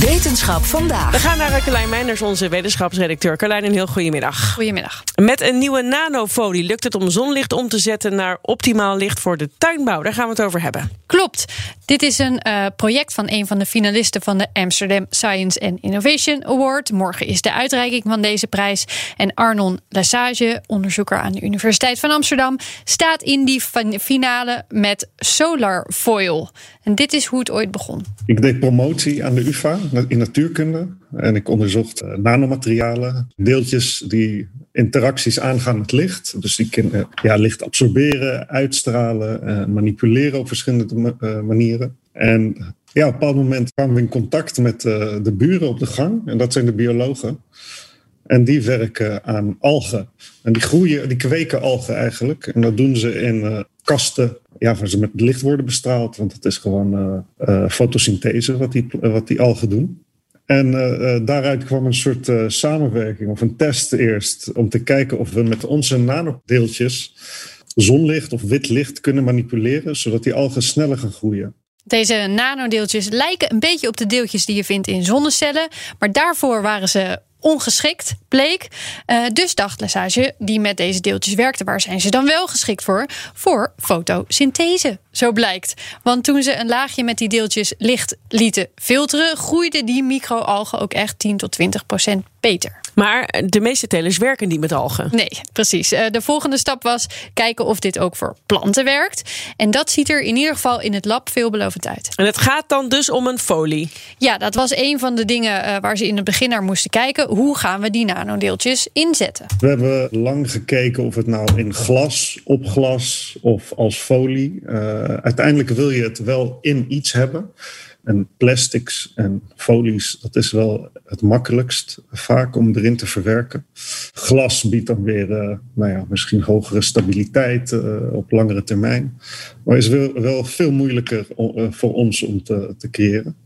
Wetenschap vandaag. We gaan naar Carlijn Meinders, onze wetenschapsredacteur. Carlijn, een heel goedemiddag. Goedemiddag. Met een nieuwe nanofolie lukt het om zonlicht om te zetten naar optimaal licht voor de tuinbouw. Daar gaan we het over hebben. Klopt. Dit is een uh, project van een van de finalisten van de Amsterdam Science and Innovation Award. Morgen is de uitreiking van deze prijs. En Arnon Lassage, onderzoeker aan de Universiteit van Amsterdam, staat in die finale met solar foil. En dit is hoe het ooit begon. Ik deed promotie aan de UvA in natuurkunde. En ik onderzocht uh, nanomaterialen, deeltjes die interacties aangaan met licht. Dus die kunnen ja, licht absorberen, uitstralen, uh, manipuleren op verschillende manieren. En ja, op een bepaald moment kwamen we in contact met de buren op de gang. En dat zijn de biologen. En die werken aan algen. En die groeien, die kweken algen eigenlijk. En dat doen ze in kasten ja, waar ze met licht worden bestraald. Want het is gewoon fotosynthese wat die, wat die algen doen. En uh, daaruit kwam een soort samenwerking of een test eerst om te kijken of we met onze nanodeeltjes zonlicht of wit licht kunnen manipuleren, zodat die algen sneller gaan groeien. Deze nanodeeltjes lijken een beetje op de deeltjes die je vindt in zonnecellen, maar daarvoor waren ze ongeschikt, bleek. Uh, dus dacht Lesage, die met deze deeltjes werkte, waar zijn ze dan wel geschikt voor? Voor fotosynthese, zo blijkt. Want toen ze een laagje met die deeltjes licht lieten filteren, groeiden die microalgen ook echt 10 tot 20 procent beter. Maar de meeste telers werken niet met algen. Nee, precies. De volgende stap was kijken of dit ook voor planten werkt. En dat ziet er in ieder geval in het lab veelbelovend uit. En het gaat dan dus om een folie? Ja, dat was een van de dingen waar ze in het begin naar moesten kijken. Hoe gaan we die nanodeeltjes inzetten? We hebben lang gekeken of het nou in glas, op glas of als folie. Uh, uiteindelijk wil je het wel in iets hebben. En plastics en folies, dat is wel het makkelijkst vaak om erin te verwerken. Glas biedt dan weer, uh, nou ja, misschien hogere stabiliteit uh, op langere termijn. Maar is wel, wel veel moeilijker uh, voor ons om te, te creëren.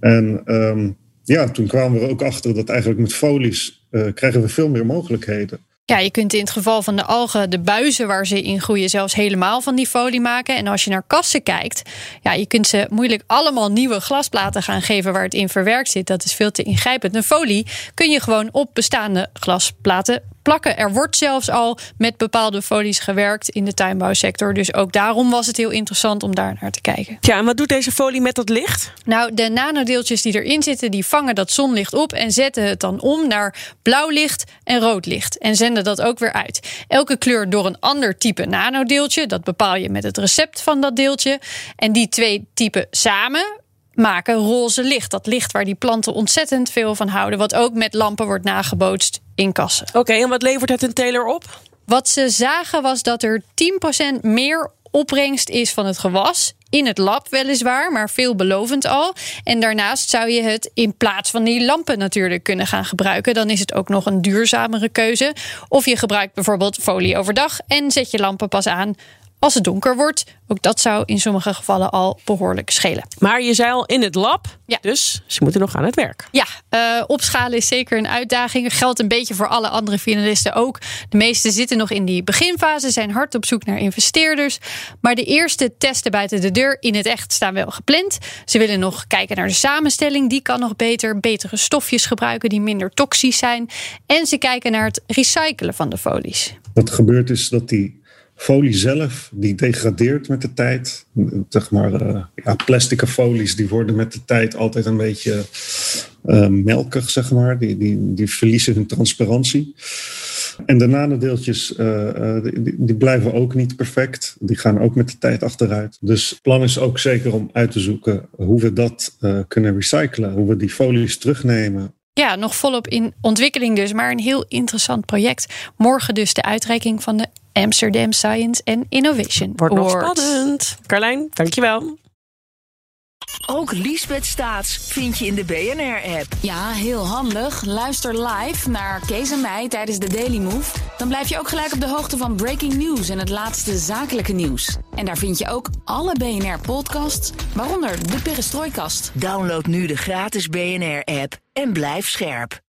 En um, ja, toen kwamen we ook achter dat eigenlijk met folies krijgen we veel meer mogelijkheden. Ja, je kunt in het geval van de algen de buizen waar ze in groeien zelfs helemaal van die folie maken. En als je naar kassen kijkt, ja, je kunt ze moeilijk allemaal nieuwe glasplaten gaan geven waar het in verwerkt zit. Dat is veel te ingrijpend. Een folie kun je gewoon op bestaande glasplaten plakken. Er wordt zelfs al met bepaalde folies gewerkt in de tuinbouwsector. Dus ook daarom was het heel interessant om daar naar te kijken. Ja, en wat doet deze folie met dat licht? Nou, de nanodeeltjes die erin zitten, die vangen dat zonlicht op en zetten het dan om naar blauw licht en rood licht. En zenden dat ook weer uit. Elke kleur door een ander type nanodeeltje. Dat bepaal je met het recept van dat deeltje. En die twee typen samen maken roze licht. Dat licht waar die planten ontzettend veel van houden. Wat ook met lampen wordt nagebootst in kassen. Oké, okay, en wat levert het een teler op? Wat ze zagen was dat er 10% meer opbrengst is van het gewas. In het lab weliswaar, maar veelbelovend al. En daarnaast zou je het in plaats van die lampen natuurlijk kunnen gaan gebruiken. Dan is het ook nog een duurzamere keuze. Of je gebruikt bijvoorbeeld folie overdag en zet je lampen pas aan als het donker wordt. Ook dat zou in sommige gevallen al behoorlijk schelen. Maar je zei al in het lab, ja. dus ze moeten nog aan het werk. Ja, uh, opschalen is zeker een uitdaging. Geldt een beetje voor alle andere finalisten ook. De meeste zitten nog in die beginfase, zijn hard op zoek naar investeerders. Maar de eerste testen buiten de deur in het echt staan wel gepland. Ze willen nog kijken naar de samenstelling. Die kan nog beter. Betere stofjes gebruiken die minder toxisch zijn. En ze kijken naar het recyclen van de folies. Wat gebeurt is dat die folie zelf, die degradeert met de tijd. Zeg maar, uh, ja, folies, die worden met de tijd altijd een beetje uh, melkig, zeg maar. Die, die, die verliezen hun transparantie. En de nanodeeltjes, uh, die, die, blijven ook niet perfect. Die gaan ook met de tijd achteruit. Dus het plan is ook zeker om uit te zoeken hoe we dat kunnen recyclen. Hoe we die folies terugnemen ja, nog volop in ontwikkeling dus, maar een heel interessant project. Morgen dus de uitreiking van de Amsterdam Science and Innovation Wordt nog spannend. Carlijn, dankjewel. Ook Liesbeth Staats vind je in de BNR-app. Ja, heel handig. Luister live naar Kees en mij tijdens de Daily Move. Dan blijf je ook gelijk op de hoogte van breaking news en het laatste zakelijke nieuws. En daar vind je ook alle BNR-podcasts, waaronder de Perestrooikast. Download nu de gratis BNR-app en blijf scherp.